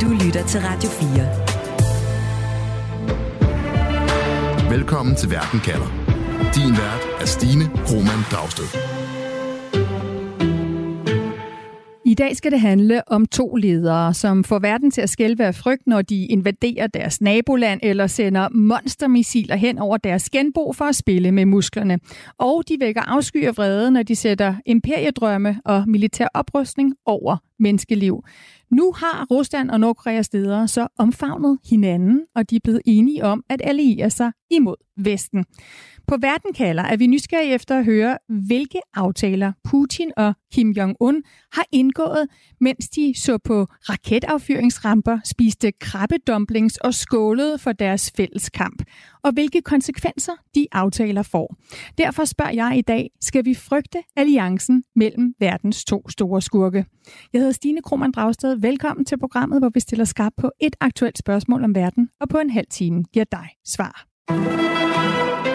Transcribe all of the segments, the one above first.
Du lytter til Radio 4. Velkommen til Verden kalder. Din vært er Stine Roman Dragsted. Dag skal det handle om to ledere, som får verden til at skælve af frygt, når de invaderer deres naboland eller sender monstermissiler hen over deres genbo for at spille med musklerne. Og de vækker afsky og vrede, når de sætter imperiedrømme og militær oprustning over menneskeliv. Nu har Rusland og Nordkoreas ledere så omfavnet hinanden, og de er blevet enige om at alliere sig imod Vesten. På Verden kalder er vi nysgerrige efter at høre, hvilke aftaler Putin og Kim Jong-un har indgået, mens de så på raketaffyringsramper, spiste krabbedumplings og skålede for deres fælles kamp, og hvilke konsekvenser de aftaler får. Derfor spørger jeg i dag, skal vi frygte alliancen mellem verdens to store skurke? Jeg hedder Stine Krohmann Dragsted. Velkommen til programmet, hvor vi stiller skarp på et aktuelt spørgsmål om verden, og på en halv time giver dig svar.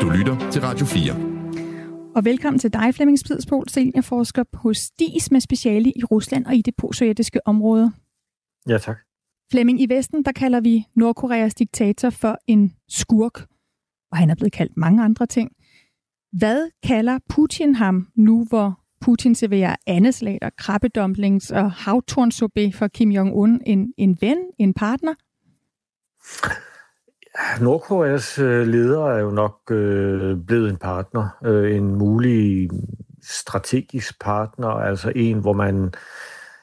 Du lytter til Radio 4. Og velkommen til dig, Flemming Spidspol, seniorforsker hos DIS med speciale i Rusland og i det postsovjetiske område. Ja, tak. Flemming, i Vesten, der kalder vi Nordkoreas diktator for en skurk, og han er blevet kaldt mange andre ting. Hvad kalder Putin ham nu, hvor Putin serverer andeslater, krabbedumplings og havtornsobé for Kim Jong-un en, en ven, en partner? Nordkoreas øh, leder er jo nok øh, blevet en partner, øh, en mulig strategisk partner, altså en, hvor man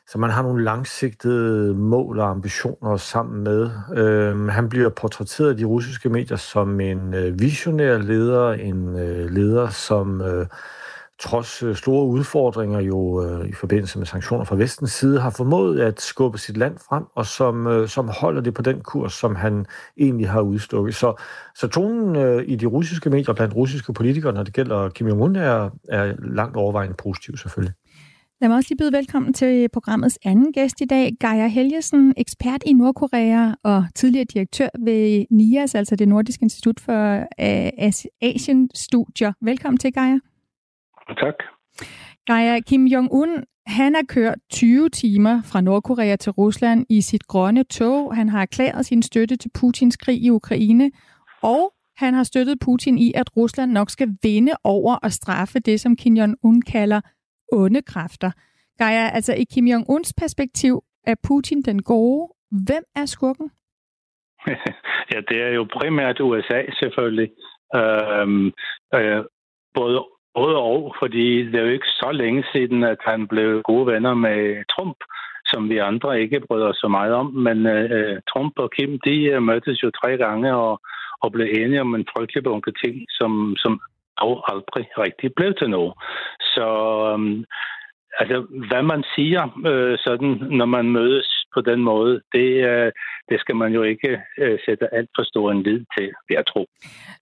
så man har nogle langsigtede mål og ambitioner sammen med. Øh, han bliver portrætteret i de russiske medier som en øh, visionær leder, en øh, leder, som øh, trods øh, store udfordringer jo øh, i forbindelse med sanktioner fra vestens side, har formået at skubbe sit land frem, og som, øh, som holder det på den kurs, som han egentlig har udstukket. Så, så tonen øh, i de russiske medier blandt russiske politikere, når det gælder Kim Jong-un, er, er langt overvejende positiv selvfølgelig. Lad mig også lige byde velkommen til programmets anden gæst i dag, Geir Helgesen, ekspert i Nordkorea og tidligere direktør ved NIAS, altså det Nordiske Institut for øh, Asien Studier. Velkommen til, Geir. Tak. Gaia Kim Jong-un, han har kørt 20 timer fra Nordkorea til Rusland i sit grønne tog. Han har erklæret sin støtte til Putins krig i Ukraine, og han har støttet Putin i, at Rusland nok skal vinde over og straffe det, som Kim Jong-un kalder onde kræfter. Gaia, altså i Kim Jong-uns perspektiv, er Putin den gode? Hvem er skurken? ja, det er jo primært USA selvfølgelig. Øhm, øh, både Både og, fordi det er jo ikke så længe siden, at han blev gode venner med Trump, som vi andre ikke bryder så meget om. Men øh, Trump og Kim, de uh, mødtes jo tre gange og, og blev enige om en frygtelig bunke ting, som, som dog aldrig rigtig blev til noget. Så øh, altså, hvad man siger, øh, sådan, når man mødes på den måde, det, øh, det skal man jo ikke øh, sætte alt for stor en lid til, vil jeg tro.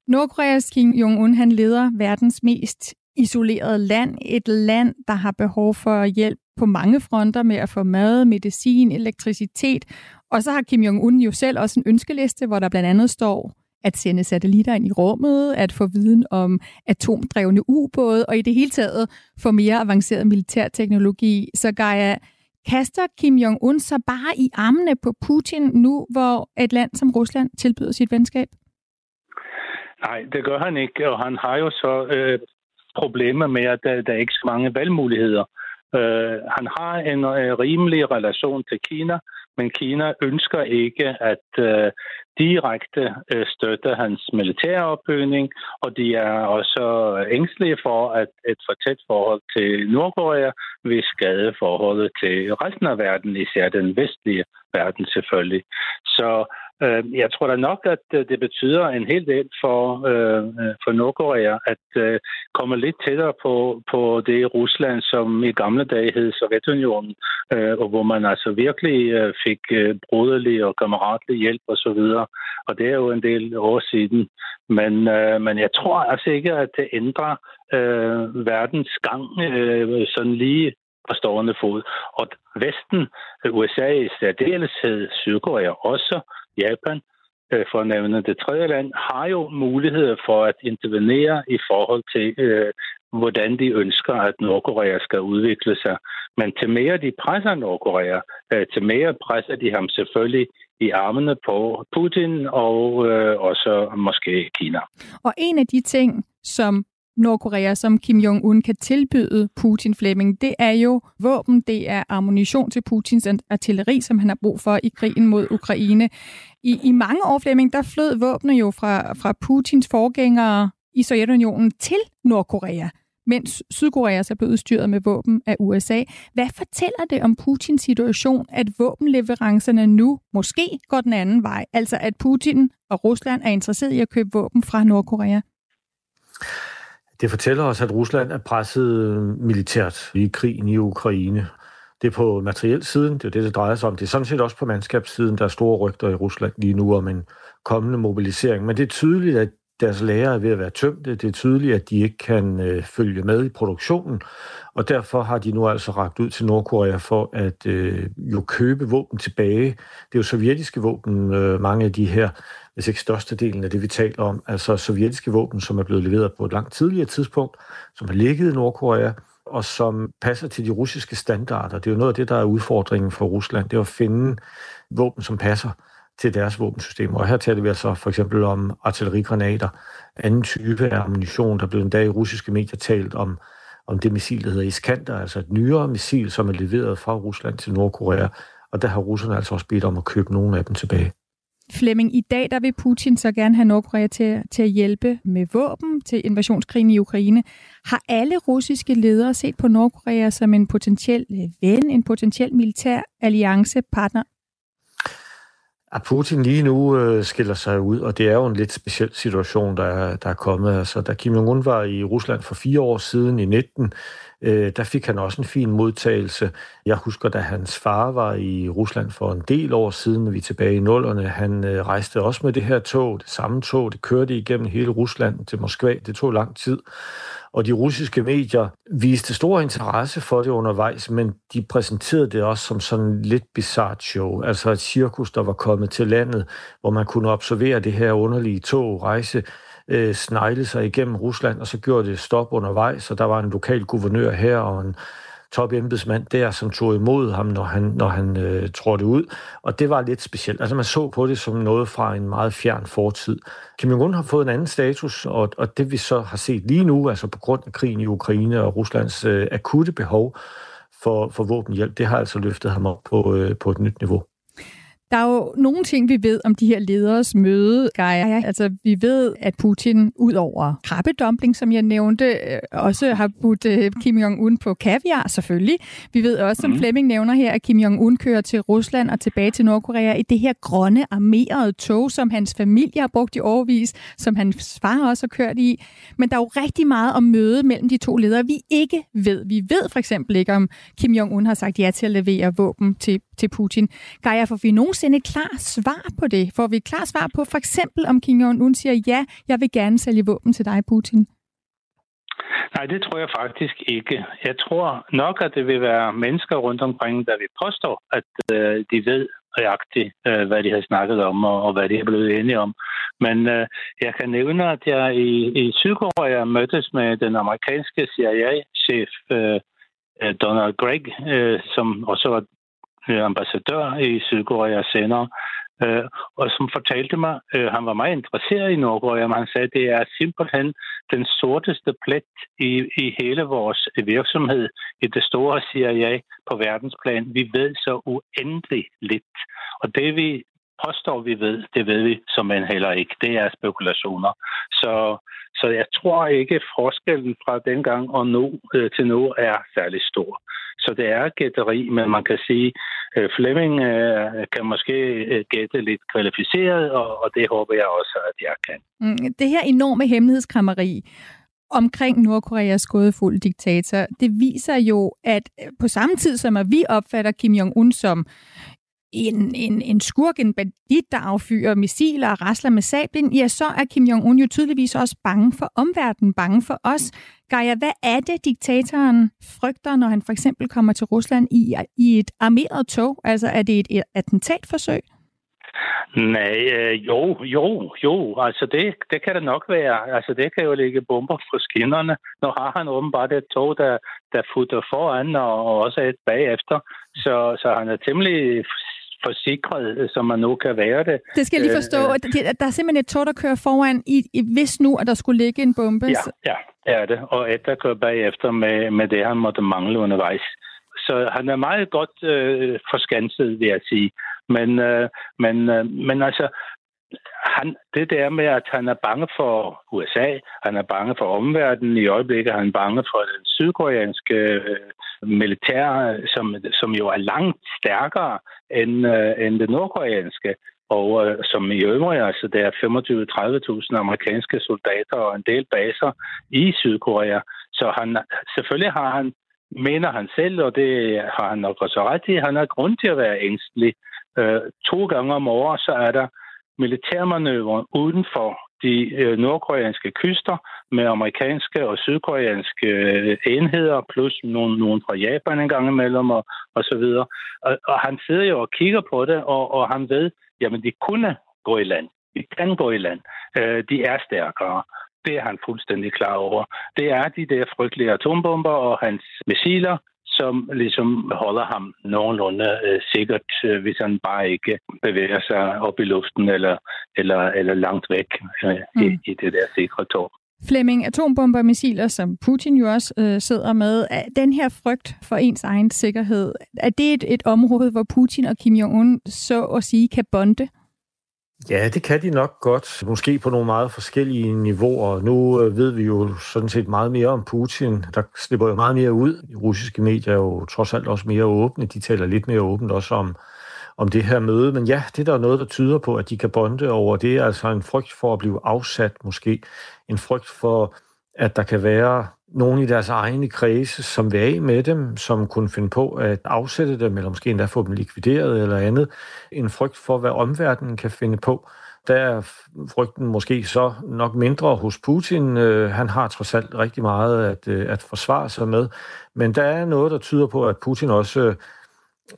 Nordkoreas Kim Jong-un, han leder verdens mest isoleret land. Et land, der har behov for hjælp på mange fronter med at få mad, medicin, elektricitet. Og så har Kim Jong-un jo selv også en ønskeliste, hvor der blandt andet står at sende satellitter ind i rummet, at få viden om atomdrevne ubåde, og i det hele taget få mere avanceret militærteknologi. Så Gaia, kaster Kim Jong-un sig bare i armene på Putin nu, hvor et land som Rusland tilbyder sit venskab? Nej, det gør han ikke, og han har jo så øh, problemer med, at der, der er ikke så mange valgmuligheder. Øh, han har en øh, rimelig relation til Kina, men Kina ønsker ikke at øh, direkte øh, støtte hans militære opbygning, og de er også ængstelige for, at et for tæt forhold til Nordkorea vil skade forholdet til resten af verden, især den vestlige verden selvfølgelig. Så Øh, jeg tror da nok, at øh, det betyder en hel del for, øh, øh, for Nordkorea at øh, komme lidt tættere på, på det Rusland, som i gamle dage hed Sovjetunionen, øh, og hvor man altså virkelig øh, fik øh, broderlig og kammeratlig hjælp osv. Og, og det er jo en del år siden. Men, øh, men jeg tror altså ikke, at det ændrer øh, verdens gang øh, sådan lige på stående fod. Og Vesten, USA i særdeleshed, Sydkorea også, Japan, øh, for at nævne det tredje land, har jo muligheder for at intervenere i forhold til, øh, hvordan de ønsker, at Nordkorea skal udvikle sig. Men til mere de presser Nordkorea, Øh, til mere presser de ham selvfølgelig i armene på Putin og øh, også måske Kina. Og en af de ting, som Nordkorea, som Kim Jong-un kan tilbyde Putin Fleming, det er jo våben, det er ammunition til Putins artilleri, som han har brug for i krigen mod Ukraine. I, i mange år, Fleming, der flød våbne jo fra, fra Putins forgængere i Sovjetunionen til Nordkorea mens Sydkorea så blev udstyret med våben af USA. Hvad fortæller det om Putins situation, at våbenleverancerne nu måske går den anden vej? Altså at Putin og Rusland er interesseret i at købe våben fra Nordkorea? Det fortæller os, at Rusland er presset øh, militært i krigen i Ukraine. Det er på materiel siden, det er det, det drejer sig om. Det er sådan set også på mandskabssiden, der er store rygter i Rusland lige nu om en kommende mobilisering. Men det er tydeligt, at deres lager er ved at være tømte. Det er tydeligt, at de ikke kan øh, følge med i produktionen, og derfor har de nu altså ragt ud til Nordkorea for at øh, jo købe våben tilbage. Det er jo sovjetiske våben, øh, mange af de her, hvis ikke størstedelen af det, vi taler om, altså sovjetiske våben, som er blevet leveret på et langt tidligere tidspunkt, som har ligget i Nordkorea, og som passer til de russiske standarder. Det er jo noget af det, der er udfordringen for Rusland, det er at finde våben, som passer til deres våbensystemer. Og her taler vi altså for eksempel om artillerigranater, anden type af ammunition. Der blev en dag i russiske medier talt om, om det missil, der hedder Iskander, altså et nyere missil, som er leveret fra Rusland til Nordkorea. Og der har russerne altså også bedt om at købe nogle af dem tilbage. Flemming, i dag der vil Putin så gerne have Nordkorea til, til at hjælpe med våben til invasionskrigen i Ukraine. Har alle russiske ledere set på Nordkorea som en potentiel øh, ven, en potentiel militær alliancepartner at Putin lige nu øh, skiller sig ud, og det er jo en lidt speciel situation, der er, der er kommet. Altså, da Kim Jong-un var i Rusland for fire år siden i 19, øh, der fik han også en fin modtagelse. Jeg husker, da hans far var i Rusland for en del år siden, vi er tilbage i nullerne, han øh, rejste også med det her tog, det samme tog, det kørte igennem hele Rusland til Moskva. Det tog lang tid. Og de russiske medier viste stor interesse for det undervejs, men de præsenterede det også som sådan lidt bizart show, altså et cirkus, der var kommet til landet, hvor man kunne observere det her underlige tog rejse øh, snegle sig igennem Rusland, og så gjorde det stop undervejs, og der var en lokal guvernør her og en top embedsmand der, som tog imod ham, når han, når han øh, trådte ud. Og det var lidt specielt. Altså man så på det som noget fra en meget fjern fortid. Kim Jong-un har fået en anden status, og, og det vi så har set lige nu, altså på grund af krigen i Ukraine og Ruslands øh, akutte behov for, for våbenhjælp, det har altså løftet ham op på, øh, på et nyt niveau. Der er jo nogle ting, vi ved om de her lederes møde, Gaia. Altså, vi ved, at Putin, ud over krabbedumpling, som jeg nævnte, øh, også har budt øh, Kim Jong-un på kaviar, selvfølgelig. Vi ved også, som mm. Flemming nævner her, at Kim Jong-un kører til Rusland og tilbage til Nordkorea i det her grønne, armerede tog, som hans familie har brugt i overvis, som hans far også har kørt i. Men der er jo rigtig meget om møde mellem de to ledere, vi ikke ved. Vi ved for eksempel ikke, om Kim Jong-un har sagt ja til at levere våben til, til Putin. Gaia, får vi nogen nogensinde et klart svar på det? Får vi et klart svar på for eksempel, om Kim Jong-un siger, ja, jeg vil gerne sælge våben til dig, Putin? Nej, det tror jeg faktisk ikke. Jeg tror nok, at det vil være mennesker rundt omkring, der vil påstå, at øh, de ved nøjagtigt, øh, hvad de har snakket om, og, og hvad de er blevet enige om. Men øh, jeg kan nævne, at jeg i, i Sydkorea mødtes med den amerikanske CIA-chef øh, Donald Gregg, øh, som også var Øh, ambassadør i Sydkorea senere, øh, og som fortalte mig, øh, han var meget interesseret i Nordkorea, men han sagde, at det er simpelthen den sorteste plet i, i hele vores virksomhed i det store CIA på verdensplan. Vi ved så uendelig lidt. Og det vi påstår, vi ved, det ved vi som en heller ikke. Det er spekulationer. Så, så jeg tror ikke, forskellen fra dengang og nu øh, til nu er særlig stor. Så det er gætteri, men man kan sige, at øh, Flemming øh, kan måske øh, gætte lidt kvalificeret, og, og det håber jeg også, at jeg kan. Mm, det her enorme hemmelighedskrammeri omkring Nordkoreas gådefulde diktator, det viser jo, at øh, på samme tid som at vi opfatter Kim Jong-un som en, en, en skurk, en bandit, der affyrer missiler og rasler med sablen, ja, så er Kim Jong-un jo tydeligvis også bange for omverdenen, bange for os. Gaia, hvad er det, diktatoren frygter, når han for eksempel kommer til Rusland i, i et armeret tog? Altså, er det et, attentatforsøg? Nej, øh, jo, jo, jo. Altså det, det kan det nok være. Altså det kan jo ligge bomber på skinnerne. Nu har han åbenbart et tog, der, der futter foran og, og også et bagefter. Så, så han er temmelig forsikret, som man nu kan være det. Det skal jeg lige forstå. Øh, der er simpelthen et tog, der kører foran, i, i, hvis nu, at der skulle ligge en bombe. Ja, ja, er det. Og et, der kører bagefter med, med det, han måtte mangle undervejs. Så han er meget godt øh, forskanset, vil jeg sige. Men, øh, men, øh, men altså, han, det der med, at han er bange for USA, han er bange for omverdenen, i øjeblikket han er bange for den sydkoreanske øh, militær, som, som jo er langt stærkere end, øh, end det nordkoreanske, og øh, som i øvrigt, altså der er 25-30.000 amerikanske soldater og en del baser i Sydkorea. Så han, selvfølgelig har han, mener han selv, og det har han nok også ret i, han har grund til at være ængstelig. Øh, to gange om året, så er der militærmanøvre uden for de øh, nordkoreanske kyster med amerikanske og sydkoreanske øh, enheder, plus nogle, nogle fra Japan en gang imellem og, og så videre. Og, og han sidder jo og kigger på det, og, og han ved, jamen de kunne gå i land. De kan gå i land. Øh, de er stærkere. Det er han fuldstændig klar over. Det er de der frygtelige atombomber og hans missiler, som ligesom holder ham nogenlunde øh, sikkert, øh, hvis han bare ikke bevæger sig op i luften eller, eller, eller langt væk øh, mm. i, i det der sikre tog. Flemming, atombomber og missiler, som Putin jo også øh, sidder med, den her frygt for ens egen sikkerhed, er det et, et område, hvor Putin og Kim Jong-un så at sige kan bonde? Ja, det kan de nok godt. Måske på nogle meget forskellige niveauer. Nu øh, ved vi jo sådan set meget mere om Putin. Der slipper jo meget mere ud. De russiske medier er jo trods alt også mere åbne. De taler lidt mere åbent også om, om det her møde. Men ja, det er der noget, der tyder på, at de kan bonde over det. Altså en frygt for at blive afsat måske. En frygt for, at der kan være nogen i deres egne kredse, som vil af med dem, som kunne finde på at afsætte dem, eller måske endda få dem likvideret eller andet. En frygt for, hvad omverdenen kan finde på. Der er frygten måske så nok mindre hos Putin. Øh, han har trods alt rigtig meget at, øh, at forsvare sig med. Men der er noget, der tyder på, at Putin også øh,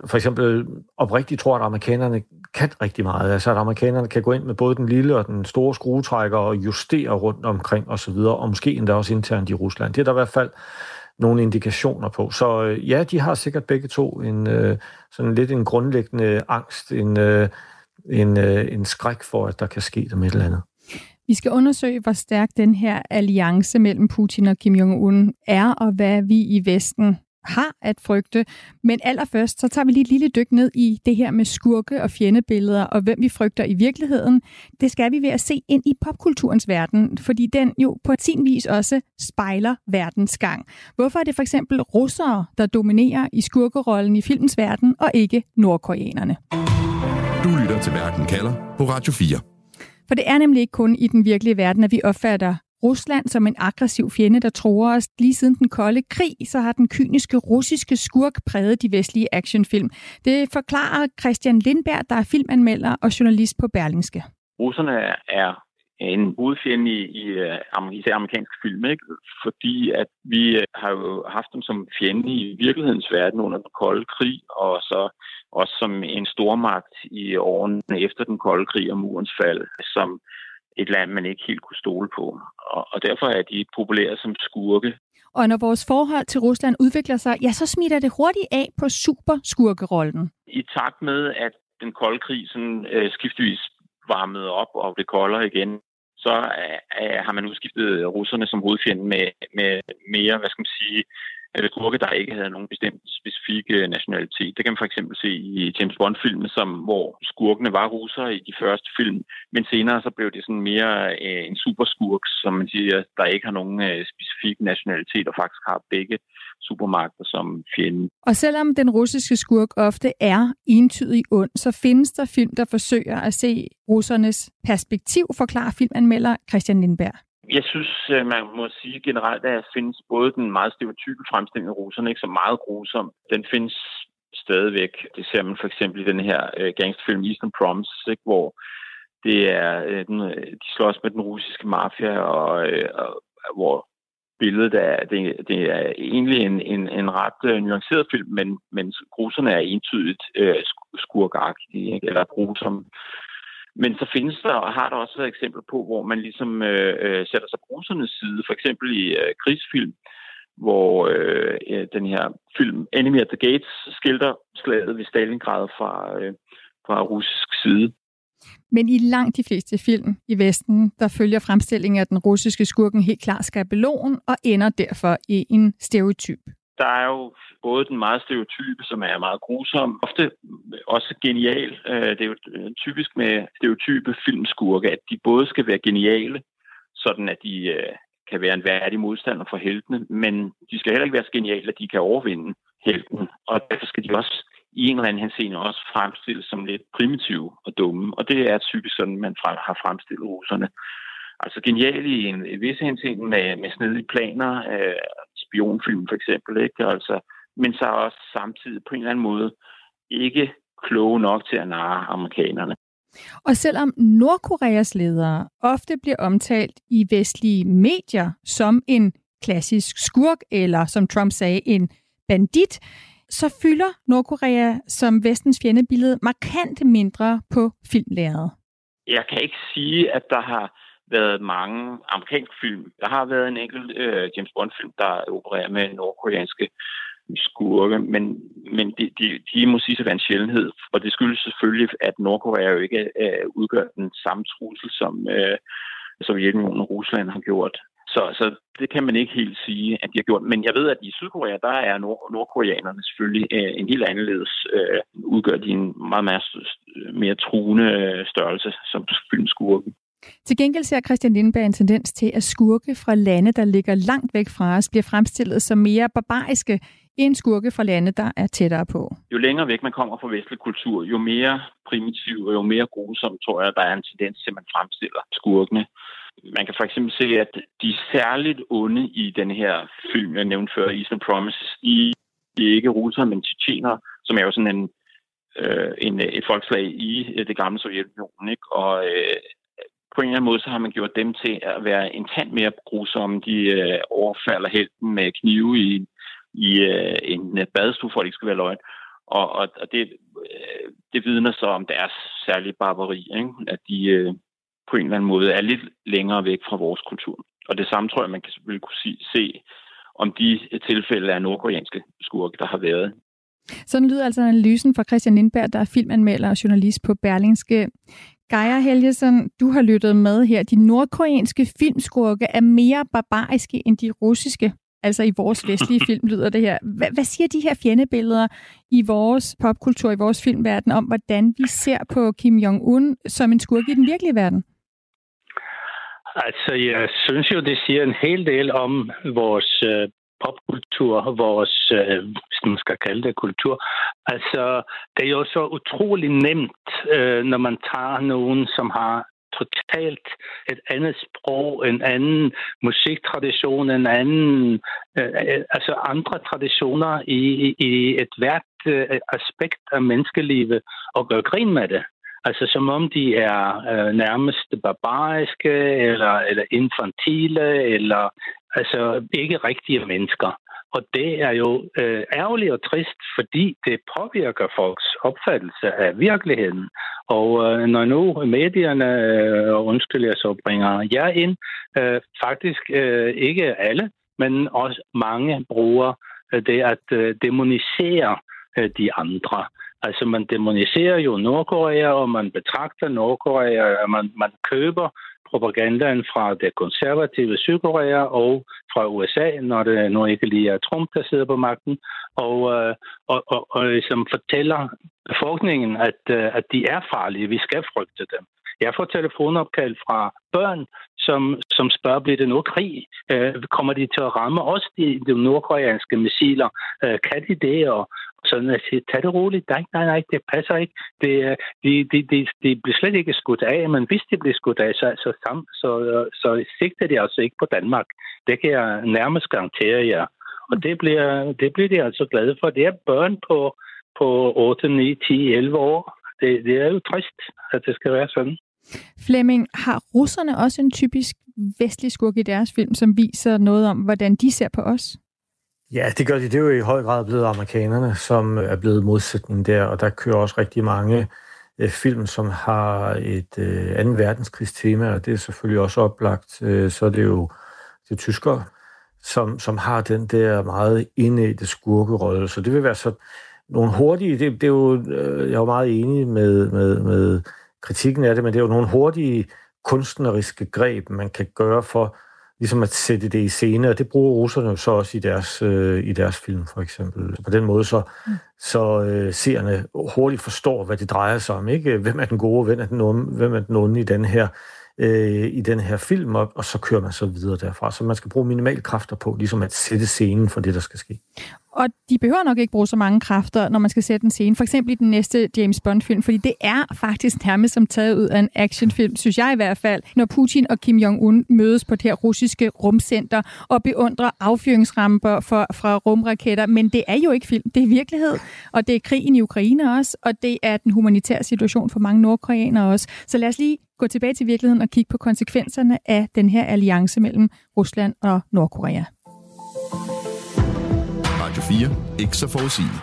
for eksempel oprigtigt tror, at amerikanerne kan rigtig meget. Altså at amerikanerne kan gå ind med både den lille og den store skruetrækker og justere rundt omkring osv., og, og måske endda også internt i Rusland. Det er der i hvert fald nogle indikationer på. Så øh, ja, de har sikkert begge to en øh, sådan lidt en grundlæggende angst, en, øh, en, øh, en skræk for, at der kan ske dem et eller andet. Vi skal undersøge, hvor stærk den her alliance mellem Putin og Kim Jong-un er, og hvad vi i Vesten har at frygte. Men allerførst, så tager vi lige et lille dyk ned i det her med skurke og fjendebilleder, og hvem vi frygter i virkeligheden. Det skal vi ved at se ind i popkulturens verden, fordi den jo på sin vis også spejler verdens gang. Hvorfor er det for eksempel russere, der dominerer i skurkerollen i filmens verden, og ikke nordkoreanerne? Du lytter til Verden kalder på Radio 4. For det er nemlig ikke kun i den virkelige verden, at vi opfatter Rusland som en aggressiv fjende, der tror os. Lige siden den kolde krig, så har den kyniske russiske skurk præget de vestlige actionfilm. Det forklarer Christian Lindberg, der er filmanmelder og journalist på Berlingske. Russerne er en hovedfjende i, i øh, især amerikansk film, ikke? fordi at vi øh, har jo haft dem som fjende i virkelighedens verden under den kolde krig, og så også som en stormagt i årene efter den kolde krig og murens fald, som et land, man ikke helt kunne stole på. Og, og derfor er de populære som skurke. Og når vores forhold til Rusland udvikler sig, ja, så smitter det hurtigt af på superskurkerollen. I takt med, at den kolde krig sådan, øh, skiftevis varmede op og det kolder igen, så øh, har man udskiftet russerne som hovedfjende med, med mere, hvad skal man sige, skurke, der ikke havde nogen bestemt specifik øh, nationalitet. Det kan man for eksempel se i James Bond-filmen, som, hvor skurkene var russere i de første film, men senere så blev det sådan mere øh, en superskurk, som man siger, der ikke har nogen øh, specifik nationalitet og faktisk har begge supermagter som fjende. Og selvom den russiske skurk ofte er entydig ond, så findes der film, der forsøger at se russernes perspektiv, forklarer filmanmelder Christian Lindberg. Jeg synes, øh, man må sige generelt, at der findes både den meget stereotype fremstilling af russerne, ikke så meget grusom. Den findes stadigvæk. Det ser man for eksempel i den her øh, gangsterfilm Eastern Promise, ikke, hvor det er, øh, den, de slås med den russiske mafia, og, uh, og hvor billedet er, det, det er egentlig en, en, en ret nuanceret film, men, men russerne er entydigt øh, skurkagtige, ikke, eller grusomme. Men så findes der, og har der også været eksempler på, hvor man ligesom øh, øh sætter sig på russernes side, for eksempel i øh, krigsfilm, hvor øh, den her film Enemy at the Gates skildrer slaget ved Stalingrad fra, øh, fra russisk side. Men i langt de fleste film i Vesten, der følger fremstillingen af den russiske skurken helt klart skabelon og ender derfor i en stereotyp. Der er jo både den meget stereotype, som er meget grusom, ofte også genial. Øh, det er jo øh, typisk med stereotype filmskurke, at de både skal være geniale, sådan at de øh, kan være en værdig modstander for heltene, men de skal heller ikke være så geniale, at de kan overvinde helten. Og derfor skal de også i en eller anden henseende også fremstilles som lidt primitive og dumme. Og det er typisk sådan, man har fremstillet russerne. Altså genial i en, en vis henseende med, med snedige planer, øh, spionfilm for eksempel, ikke? Altså, men så også samtidig på en eller anden måde ikke kloge nok til at narre amerikanerne. Og selvom Nordkoreas ledere ofte bliver omtalt i vestlige medier som en klassisk skurk, eller som Trump sagde, en bandit, så fylder Nordkorea som vestens fjendebillede markant mindre på filmlæret. Jeg kan ikke sige, at der har været mange amerikanske film. Der har været en enkelt øh, James Bond-film, der opererer med nordkoreanske skurke, men, men de, de, de må sige at være en sjældenhed, og det skyldes selvfølgelig, at Nordkorea jo ikke øh, udgør den samme trussel, som øh, Sovjetunionen og Rusland har gjort. Så, så det kan man ikke helt sige, at de har gjort. Men jeg ved, at i Sydkorea, der er nord- nordkoreanerne selvfølgelig øh, en helt anderledes. Øh, udgør de en meget, meget mere truende øh, størrelse som filmskurke. Til gengæld ser Christian Lindberg en tendens til, at skurke fra lande, der ligger langt væk fra os, bliver fremstillet som mere barbariske end skurke fra lande, der er tættere på. Jo længere væk man kommer fra vestlig kultur, jo mere primitiv og jo mere grusom, tror jeg, der er en tendens til, at man fremstiller skurkene. Man kan for eksempel se, at de særligt onde i den her film, jeg nævnte før, Eastern Promise, i de ikke russere, men tjetjenere, som er jo sådan en, øh, en, et folkeslag i øh, det gamle Sovjetunionen. Ikke? Og øh, på en eller anden måde, så har man gjort dem til at være en tand mere grusomme. De øh, overfalder helten med knive i, i øh, en øh, badestue, for at det ikke skal være løgn. Og, og, og det, øh, det vidner så om deres særlige barbari, ikke? at de øh, på en eller anden måde er lidt længere væk fra vores kultur. Og det samme tror jeg, man kan selvfølgelig kunne se, se om de tilfælde af nordkoreanske skurke, der har været. Sådan lyder altså analysen fra Christian Lindberg, der er filmanmelder og journalist på Berlingske. Geir Helgesen, du har lyttet med her. De nordkoreanske filmskurke er mere barbariske end de russiske. Altså i vores vestlige film lyder det her. Hvad, hvad siger de her fjendebilleder i vores popkultur, i vores filmverden, om hvordan vi ser på Kim Jong-un som en skurk i den virkelige verden? Altså, jeg synes jo, det siger en hel del om vores øh, popkultur, vores, øh, hvis man skal kalde det kultur. Altså, det er jo så utrolig nemt, øh, når man tager nogen, som har totalt et andet sprog, en anden musiktradition, en anden, øh, øh altså andre traditioner i, i, i et hvert øh, aspekt af menneskelivet og gøre grin med det. Altså som om de er øh, nærmest barbariske, eller, eller infantile, eller altså ikke rigtige mennesker. Og det er jo øh, ærgerligt og trist, fordi det påvirker folks opfattelse af virkeligheden. Og øh, når nu medierne, øh, undskyld jeg så bringer jer ind, øh, faktisk øh, ikke alle, men også mange bruger øh, det at øh, demonisere øh, de andre. Altså man demoniserer jo Nordkorea, og man betragter Nordkorea, man, man køber propagandaen fra det konservative Sydkorea og fra USA, når det nu ikke lige er Trump, der sidder på magten, og, øh, og, og, og som fortæller befolkningen, at, øh, at de er farlige, vi skal frygte dem. Jeg får telefonopkald fra børn, som, som spørger, bliver det nu krig? Øh, kommer de til at ramme også de, de nordkoreanske missiler? Øh, kan de det? Og, sådan at sige, tag det roligt. Nej, nej, nej, det passer ikke. Det, øh, de, de, de, de bliver slet ikke skudt af, men hvis de bliver skudt af, så, så, så, så, så sigter de altså ikke på Danmark. Det kan jeg nærmest garantere jer. Og det bliver, det bliver de altså glade for. Det er børn på, på 8, 9, 10, 11 år. Det, det er jo trist, at det skal være sådan. Flemming, har russerne også en typisk vestlig skurk i deres film, som viser noget om, hvordan de ser på os? Ja, det gør de. Det er jo i høj grad blevet amerikanerne, som er blevet modsætningen der, og der kører også rigtig mange øh, film, som har et øh, anden verdenskrigstema, og det er selvfølgelig også oplagt, øh, så er det jo det tyskere, som, som har den der meget indædte skurkerolle. Så det vil være så nogle hurtige, det, det er jo, øh, jeg er jo meget enig med, med, med kritikken af det, men det er jo nogle hurtige kunstneriske greb, man kan gøre for ligesom at sætte det i scene, og det bruger russerne jo så også i deres, øh, i deres film, for eksempel. Så på den måde, så, mm. så øh, seerne hurtigt forstår, hvad det drejer sig om. Ikke? Hvem er den gode, hvem er den onde, hvem er den onde i den her øh, i den her film, og, og så kører man så videre derfra. Så man skal bruge minimale kræfter på, ligesom at sætte scenen for det, der skal ske. Og de behøver nok ikke bruge så mange kræfter, når man skal sætte en scene. For eksempel i den næste James Bond-film, fordi det er faktisk nærmest som taget ud af en actionfilm, synes jeg i hvert fald, når Putin og Kim Jong-un mødes på det her russiske rumcenter og beundrer affyringsramper for, fra rumraketter. Men det er jo ikke film, det er virkelighed. Og det er krigen i Ukraine også, og det er den humanitære situation for mange nordkoreanere også. Så lad os lige gå tilbage til virkeligheden og kigge på konsekvenserne af den her alliance mellem Rusland og Nordkorea. Radio 4. Ikke så forudsigeligt.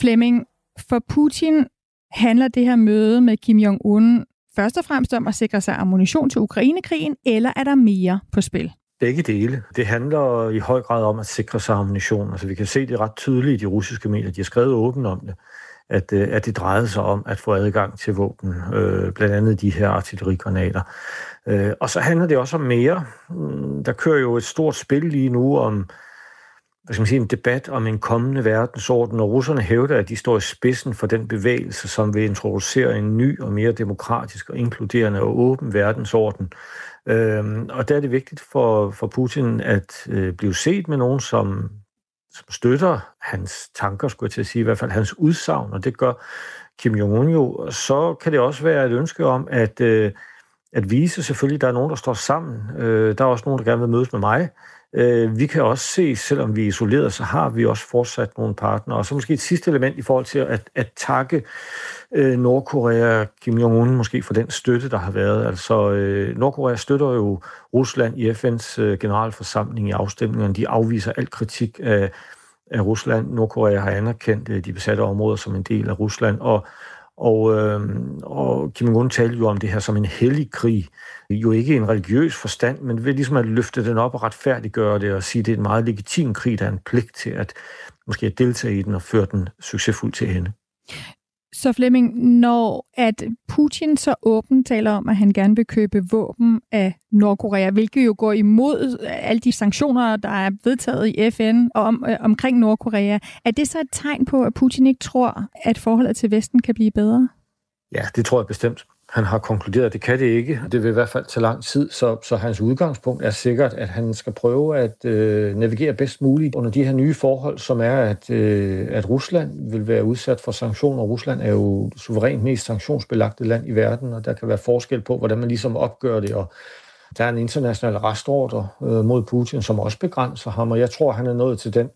Flemming, for Putin handler det her møde med Kim Jong-un først og fremmest om at sikre sig ammunition til Ukrainekrigen, eller er der mere på spil? Begge dele. Det handler i høj grad om at sikre sig ammunition. Altså, vi kan se det ret tydeligt i de russiske medier. De har skrevet åbent om det at, øh, at det drejede sig om at få adgang til våben, øh, blandt andet de her artillerigranater. Øh, og så handler det også om mere. Mm, der kører jo et stort spil lige nu om hvad skal man sige, en debat om en kommende verdensorden, og russerne hævder, at de står i spidsen for den bevægelse, som vil introducere en ny og mere demokratisk og inkluderende og åben verdensorden. Øhm, og der er det vigtigt for, for Putin at øh, blive set med nogen, som som støtter hans tanker, skulle jeg til at sige, i hvert fald hans udsagn, og det gør Kim Jong-un jo, så kan det også være et ønske om at, øh, at vise selvfølgelig, at der er nogen, der står sammen. Øh, der er også nogen, der gerne vil mødes med mig. Øh, vi kan også se, selvom vi er isoleret, så har vi også fortsat nogle partnere. Og så måske et sidste element i forhold til at, at takke øh, Nordkorea, Kim Jong-un måske for den støtte, der har været. Altså øh, Nordkorea støtter jo Rusland i FN's øh, generalforsamling i afstemningerne. De afviser al kritik af, af Rusland. Nordkorea har anerkendt øh, de besatte områder som en del af Rusland, og og, øh, og Kim Jong-un talte jo om det her som en hellig krig. Jo ikke en religiøs forstand, men ved ligesom at løfte den op og retfærdiggøre det og sige, at det er en meget legitim krig, der er en pligt til at måske at deltage i den og føre den succesfuldt til ende. Så Flemming, når at Putin så åbent taler om, at han gerne vil købe våben af Nordkorea, hvilket jo går imod alle de sanktioner, der er vedtaget i FN om, øh, omkring Nordkorea, er det så et tegn på, at Putin ikke tror, at forholdet til Vesten kan blive bedre? Ja, det tror jeg bestemt han har konkluderet, at det kan det ikke. Det vil i hvert fald tage lang tid, så, så hans udgangspunkt er sikkert, at han skal prøve at øh, navigere bedst muligt under de her nye forhold, som er, at, øh, at Rusland vil være udsat for sanktioner. Rusland er jo suverænt mest sanktionsbelagte land i verden, og der kan være forskel på, hvordan man ligesom opgør det, og der er en international restordre øh, mod Putin, som også begrænser ham, og jeg tror, han er nået til den,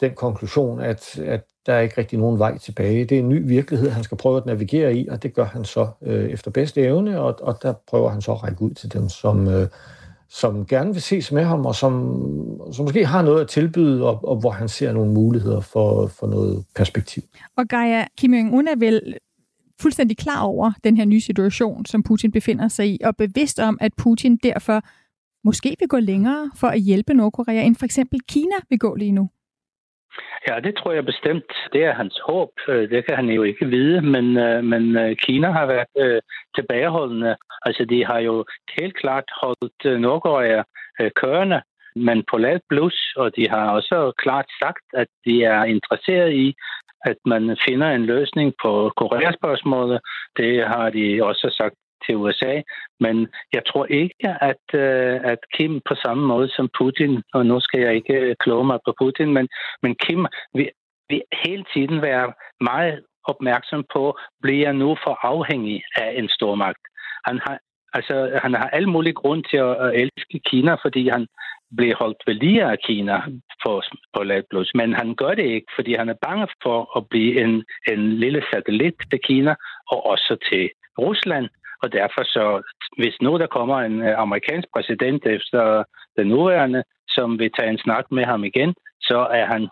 den konklusion, at, at der er ikke rigtig nogen vej tilbage. Det er en ny virkelighed, han skal prøve at navigere i, og det gør han så øh, efter bedste evne, og, og der prøver han så at række ud til dem, som, øh, som gerne vil ses med ham, og som, som måske har noget at tilbyde, og, og hvor han ser nogle muligheder for, for noget perspektiv. Og Gaia, Kim Jong-un er vel fuldstændig klar over den her nye situation, som Putin befinder sig i, og bevidst om, at Putin derfor måske vil gå længere for at hjælpe Nordkorea, end for eksempel Kina vil gå lige nu. Ja, det tror jeg bestemt. Det er hans håb. Øh, det kan han jo ikke vide, men, øh, men øh, Kina har været tilbageholdende. Altså, de har jo helt klart holdt Nordkorea kørende, men på lavt blus, og de har også klart sagt, at de er interesseret i, at man finder en løsning på Koreaspørgsmålet. Det har de også sagt til USA. Men jeg tror ikke, at, øh, at Kim på samme måde som Putin, og nu skal jeg ikke øh, kloge mig på Putin, men, men Kim vil, vil hele tiden være meget opmærksom på, bliver jeg nu for afhængig af en stormagt? Han har, altså, han har alle mulige grund til at, at elske Kina, fordi han bliver holdt ved lige af Kina på, på lavblod. Men han gør det ikke, fordi han er bange for at blive en, en lille satellit til Kina og også til Rusland. Og derfor så, hvis nu der kommer en øh, amerikansk præsident efter den nuværende, som vil tage en snak med ham igen, så er han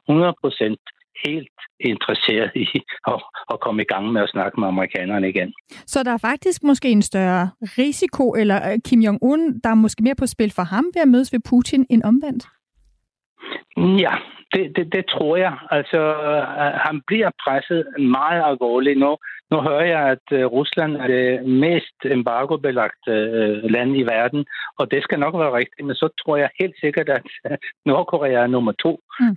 helt interesseret i at, at komme i gang med at snakke med amerikanerne igen. Så der er faktisk måske en større risiko, eller øh, Kim Jong-un, der er måske mere på spil for ham ved at mødes ved Putin end omvendt? Ja, det, det, det tror jeg. Altså, øh, han bliver presset meget alvorligt nu. Nu hører jeg, at uh, Rusland er det mest embargo-belagte uh, land i verden, og det skal nok være rigtigt, men så tror jeg helt sikkert, at Nordkorea er nummer to. Mm.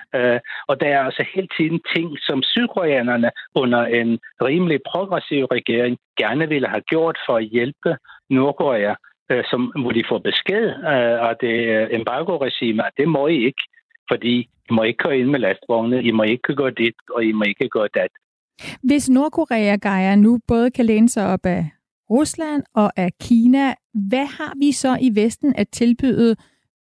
Og der er altså hele tiden ting, som sydkoreanerne under en rimelig progressiv regering gerne ville have gjort for at hjælpe Nordkorea, som, hvor de får besked af det embargo-regime, at det må I ikke fordi i må ikke køre ind med lastvogne, I må ikke gå dit, og I må ikke gå dat. Hvis Nordkorea, Gaia, nu både kan læne sig op af Rusland og af Kina, hvad har vi så i Vesten at tilbyde,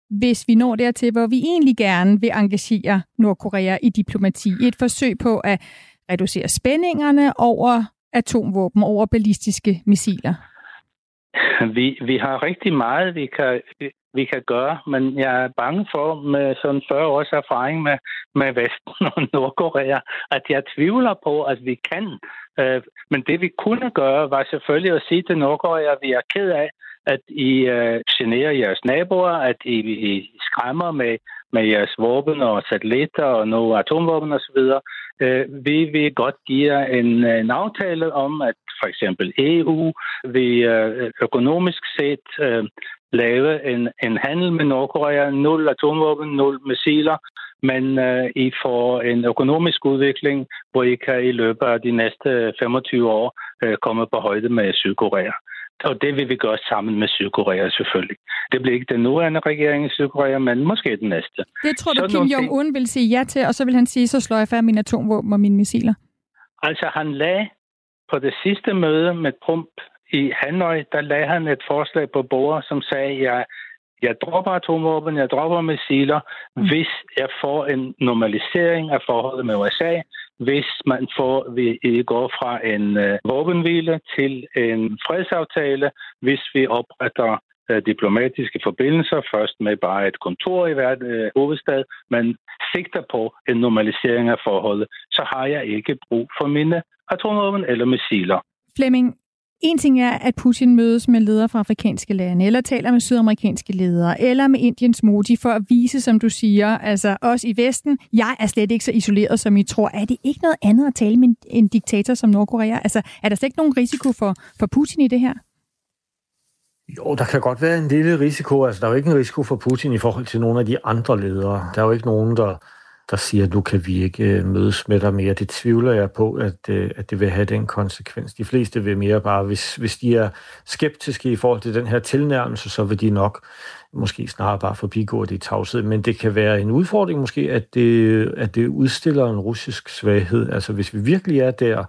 hvis vi når dertil, hvor vi egentlig gerne vil engagere Nordkorea i diplomati, i et forsøg på at reducere spændingerne over atomvåben, over ballistiske missiler? Vi, vi har rigtig meget, vi kan, vi kan gøre, men jeg er bange for, med sådan 40 års erfaring med, med Vesten og Nordkorea, at jeg tvivler på, at vi kan. Øh, men det vi kunne gøre, var selvfølgelig at sige til Nordkorea, at vi er ked af, at I øh, generer jeres naboer, at I, I skræmmer med, med jeres våben og satellitter og nogle atomvåben osv. Øh, vi vil godt give jer en, en aftale om, at for eksempel EU vil øh, økonomisk set øh, lave en, en handel med Nordkorea, nul atomvåben, nul missiler, men øh, I får en økonomisk udvikling, hvor I kan i løbet af de næste 25 år øh, komme på højde med Sydkorea. Og det vil vi gøre sammen med Sydkorea selvfølgelig. Det bliver ikke den nuværende regering i Sydkorea, men måske den næste. Det tror du, så Kim Jong-un vil sige ja til, og så vil han sige, så slår jeg færdig mine atomvåben og mine missiler? Altså, han lagde på det sidste møde med Trump i Hanoi, der lagde han et forslag på bordet, som sagde, jeg, jeg dropper atomvåben, jeg dropper missiler, mm. hvis jeg får en normalisering af forholdet med USA, hvis man får, vi går fra en uh, våbenhvile til en fredsaftale, hvis vi opretter øh, diplomatiske forbindelser, først med bare et kontor i hver øh, hovedstad, men sigter på en normalisering af forholdet, så har jeg ikke brug for mine atomvåben eller missiler. Flemming, en ting er, at Putin mødes med ledere fra afrikanske lande, eller taler med sydamerikanske ledere, eller med Indiens Modi for at vise, som du siger, altså os i Vesten, jeg er slet ikke så isoleret, som I tror. Er det ikke noget andet at tale med en, en diktator som Nordkorea? Altså, er der slet ikke nogen risiko for, for Putin i det her? Jo, der kan godt være en lille risiko. Altså, der er jo ikke en risiko for Putin i forhold til nogle af de andre ledere. Der er jo ikke nogen, der der siger, at nu kan vi ikke øh, mødes med dig mere. Det tvivler jeg på, at, øh, at det vil have den konsekvens. De fleste vil mere bare, hvis, hvis de er skeptiske i forhold til den her tilnærmelse, så vil de nok måske snarere bare forbigå det i tavshed. Men det kan være en udfordring måske, at det, at det udstiller en russisk svaghed. Altså hvis vi virkelig er der,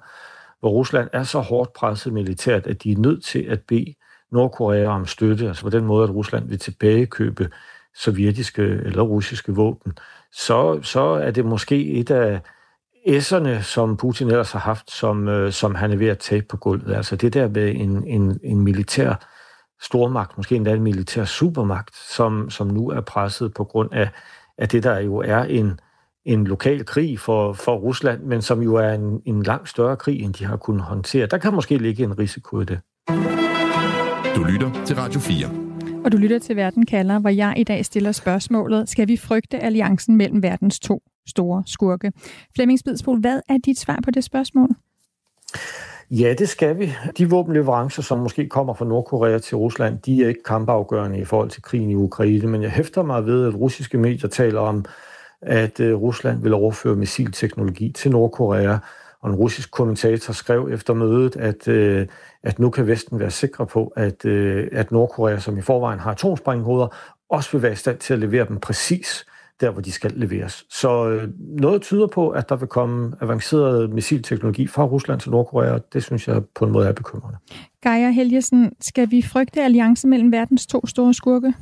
hvor Rusland er så hårdt presset militært, at de er nødt til at bede Nordkorea om støtte, altså på den måde, at Rusland vil tilbagekøbe sovjetiske eller russiske våben, så, så er det måske et af æsserne, som Putin ellers har haft, som, øh, som han er ved at tage på gulvet. Altså det der med en, en, en militær stormagt, måske endda en militær supermagt, som, som nu er presset på grund af, af det, der jo er en, en lokal krig for, for Rusland, men som jo er en, en langt større krig, end de har kunnet håndtere. Der kan måske ligge en risiko i det. Du lytter til Radio 4. Og du lytter til Verden kalder, hvor jeg i dag stiller spørgsmålet, skal vi frygte alliancen mellem verdens to store skurke? Flemming Spidsbol, hvad er dit svar på det spørgsmål? Ja, det skal vi. De våbenleverancer, som måske kommer fra Nordkorea til Rusland, de er ikke kampafgørende i forhold til krigen i Ukraine, men jeg hæfter mig ved, at russiske medier taler om, at øh, Rusland vil overføre missilteknologi til Nordkorea, og en russisk kommentator skrev efter mødet, at, øh, at nu kan Vesten være sikre på, at, øh, at Nordkorea, som i forvejen har atomsprænghoveder, også vil være i stand til at levere dem præcis der, hvor de skal leveres. Så øh, noget tyder på, at der vil komme avanceret missilteknologi fra Rusland til Nordkorea, og det synes jeg på en måde er bekymrende. Geir Helgesen, skal vi frygte alliance mellem verdens to store skurke?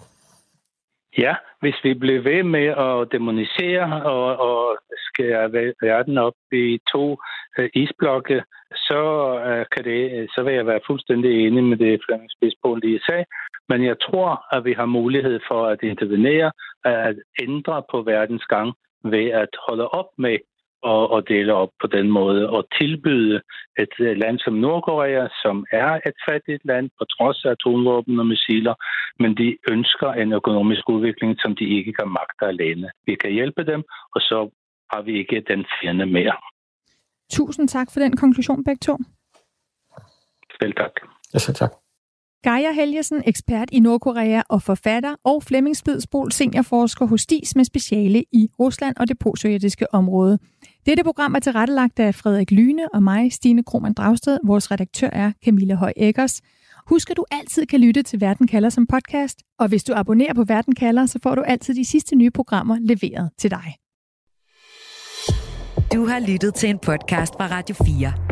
Ja, hvis vi bliver ved med at demonisere og, og skære verden op i to øh, isblokke, så, øh, kan det, øh, så vil jeg være fuldstændig enig med det, Flemming Spidsbol lige sagde. Men jeg tror, at vi har mulighed for at intervenere, at ændre på verdens gang ved at holde op med og, og dele op på den måde og tilbyde et land som Nordkorea, som er et fattigt land på trods af atomvåben og missiler, men de ønsker en økonomisk udvikling, som de ikke kan magte alene. Vi kan hjælpe dem, og så har vi ikke den fjende mere. Tusind tak for den konklusion, begge to. Selv tak. Ja, selv tak. Geir Helgesen, ekspert i Nordkorea og forfatter, og Flemming Spidsbol, seniorforsker hos DIS med speciale i Rusland og det postsovjetiske område. Dette program er tilrettelagt af Frederik Lyne og mig, Stine Krohmann Dragsted. Vores redaktør er Camilla Høj Eggers. Husk, at du altid kan lytte til Verden kalder som podcast, og hvis du abonnerer på Verden kalder, så får du altid de sidste nye programmer leveret til dig. Du har lyttet til en podcast fra Radio 4.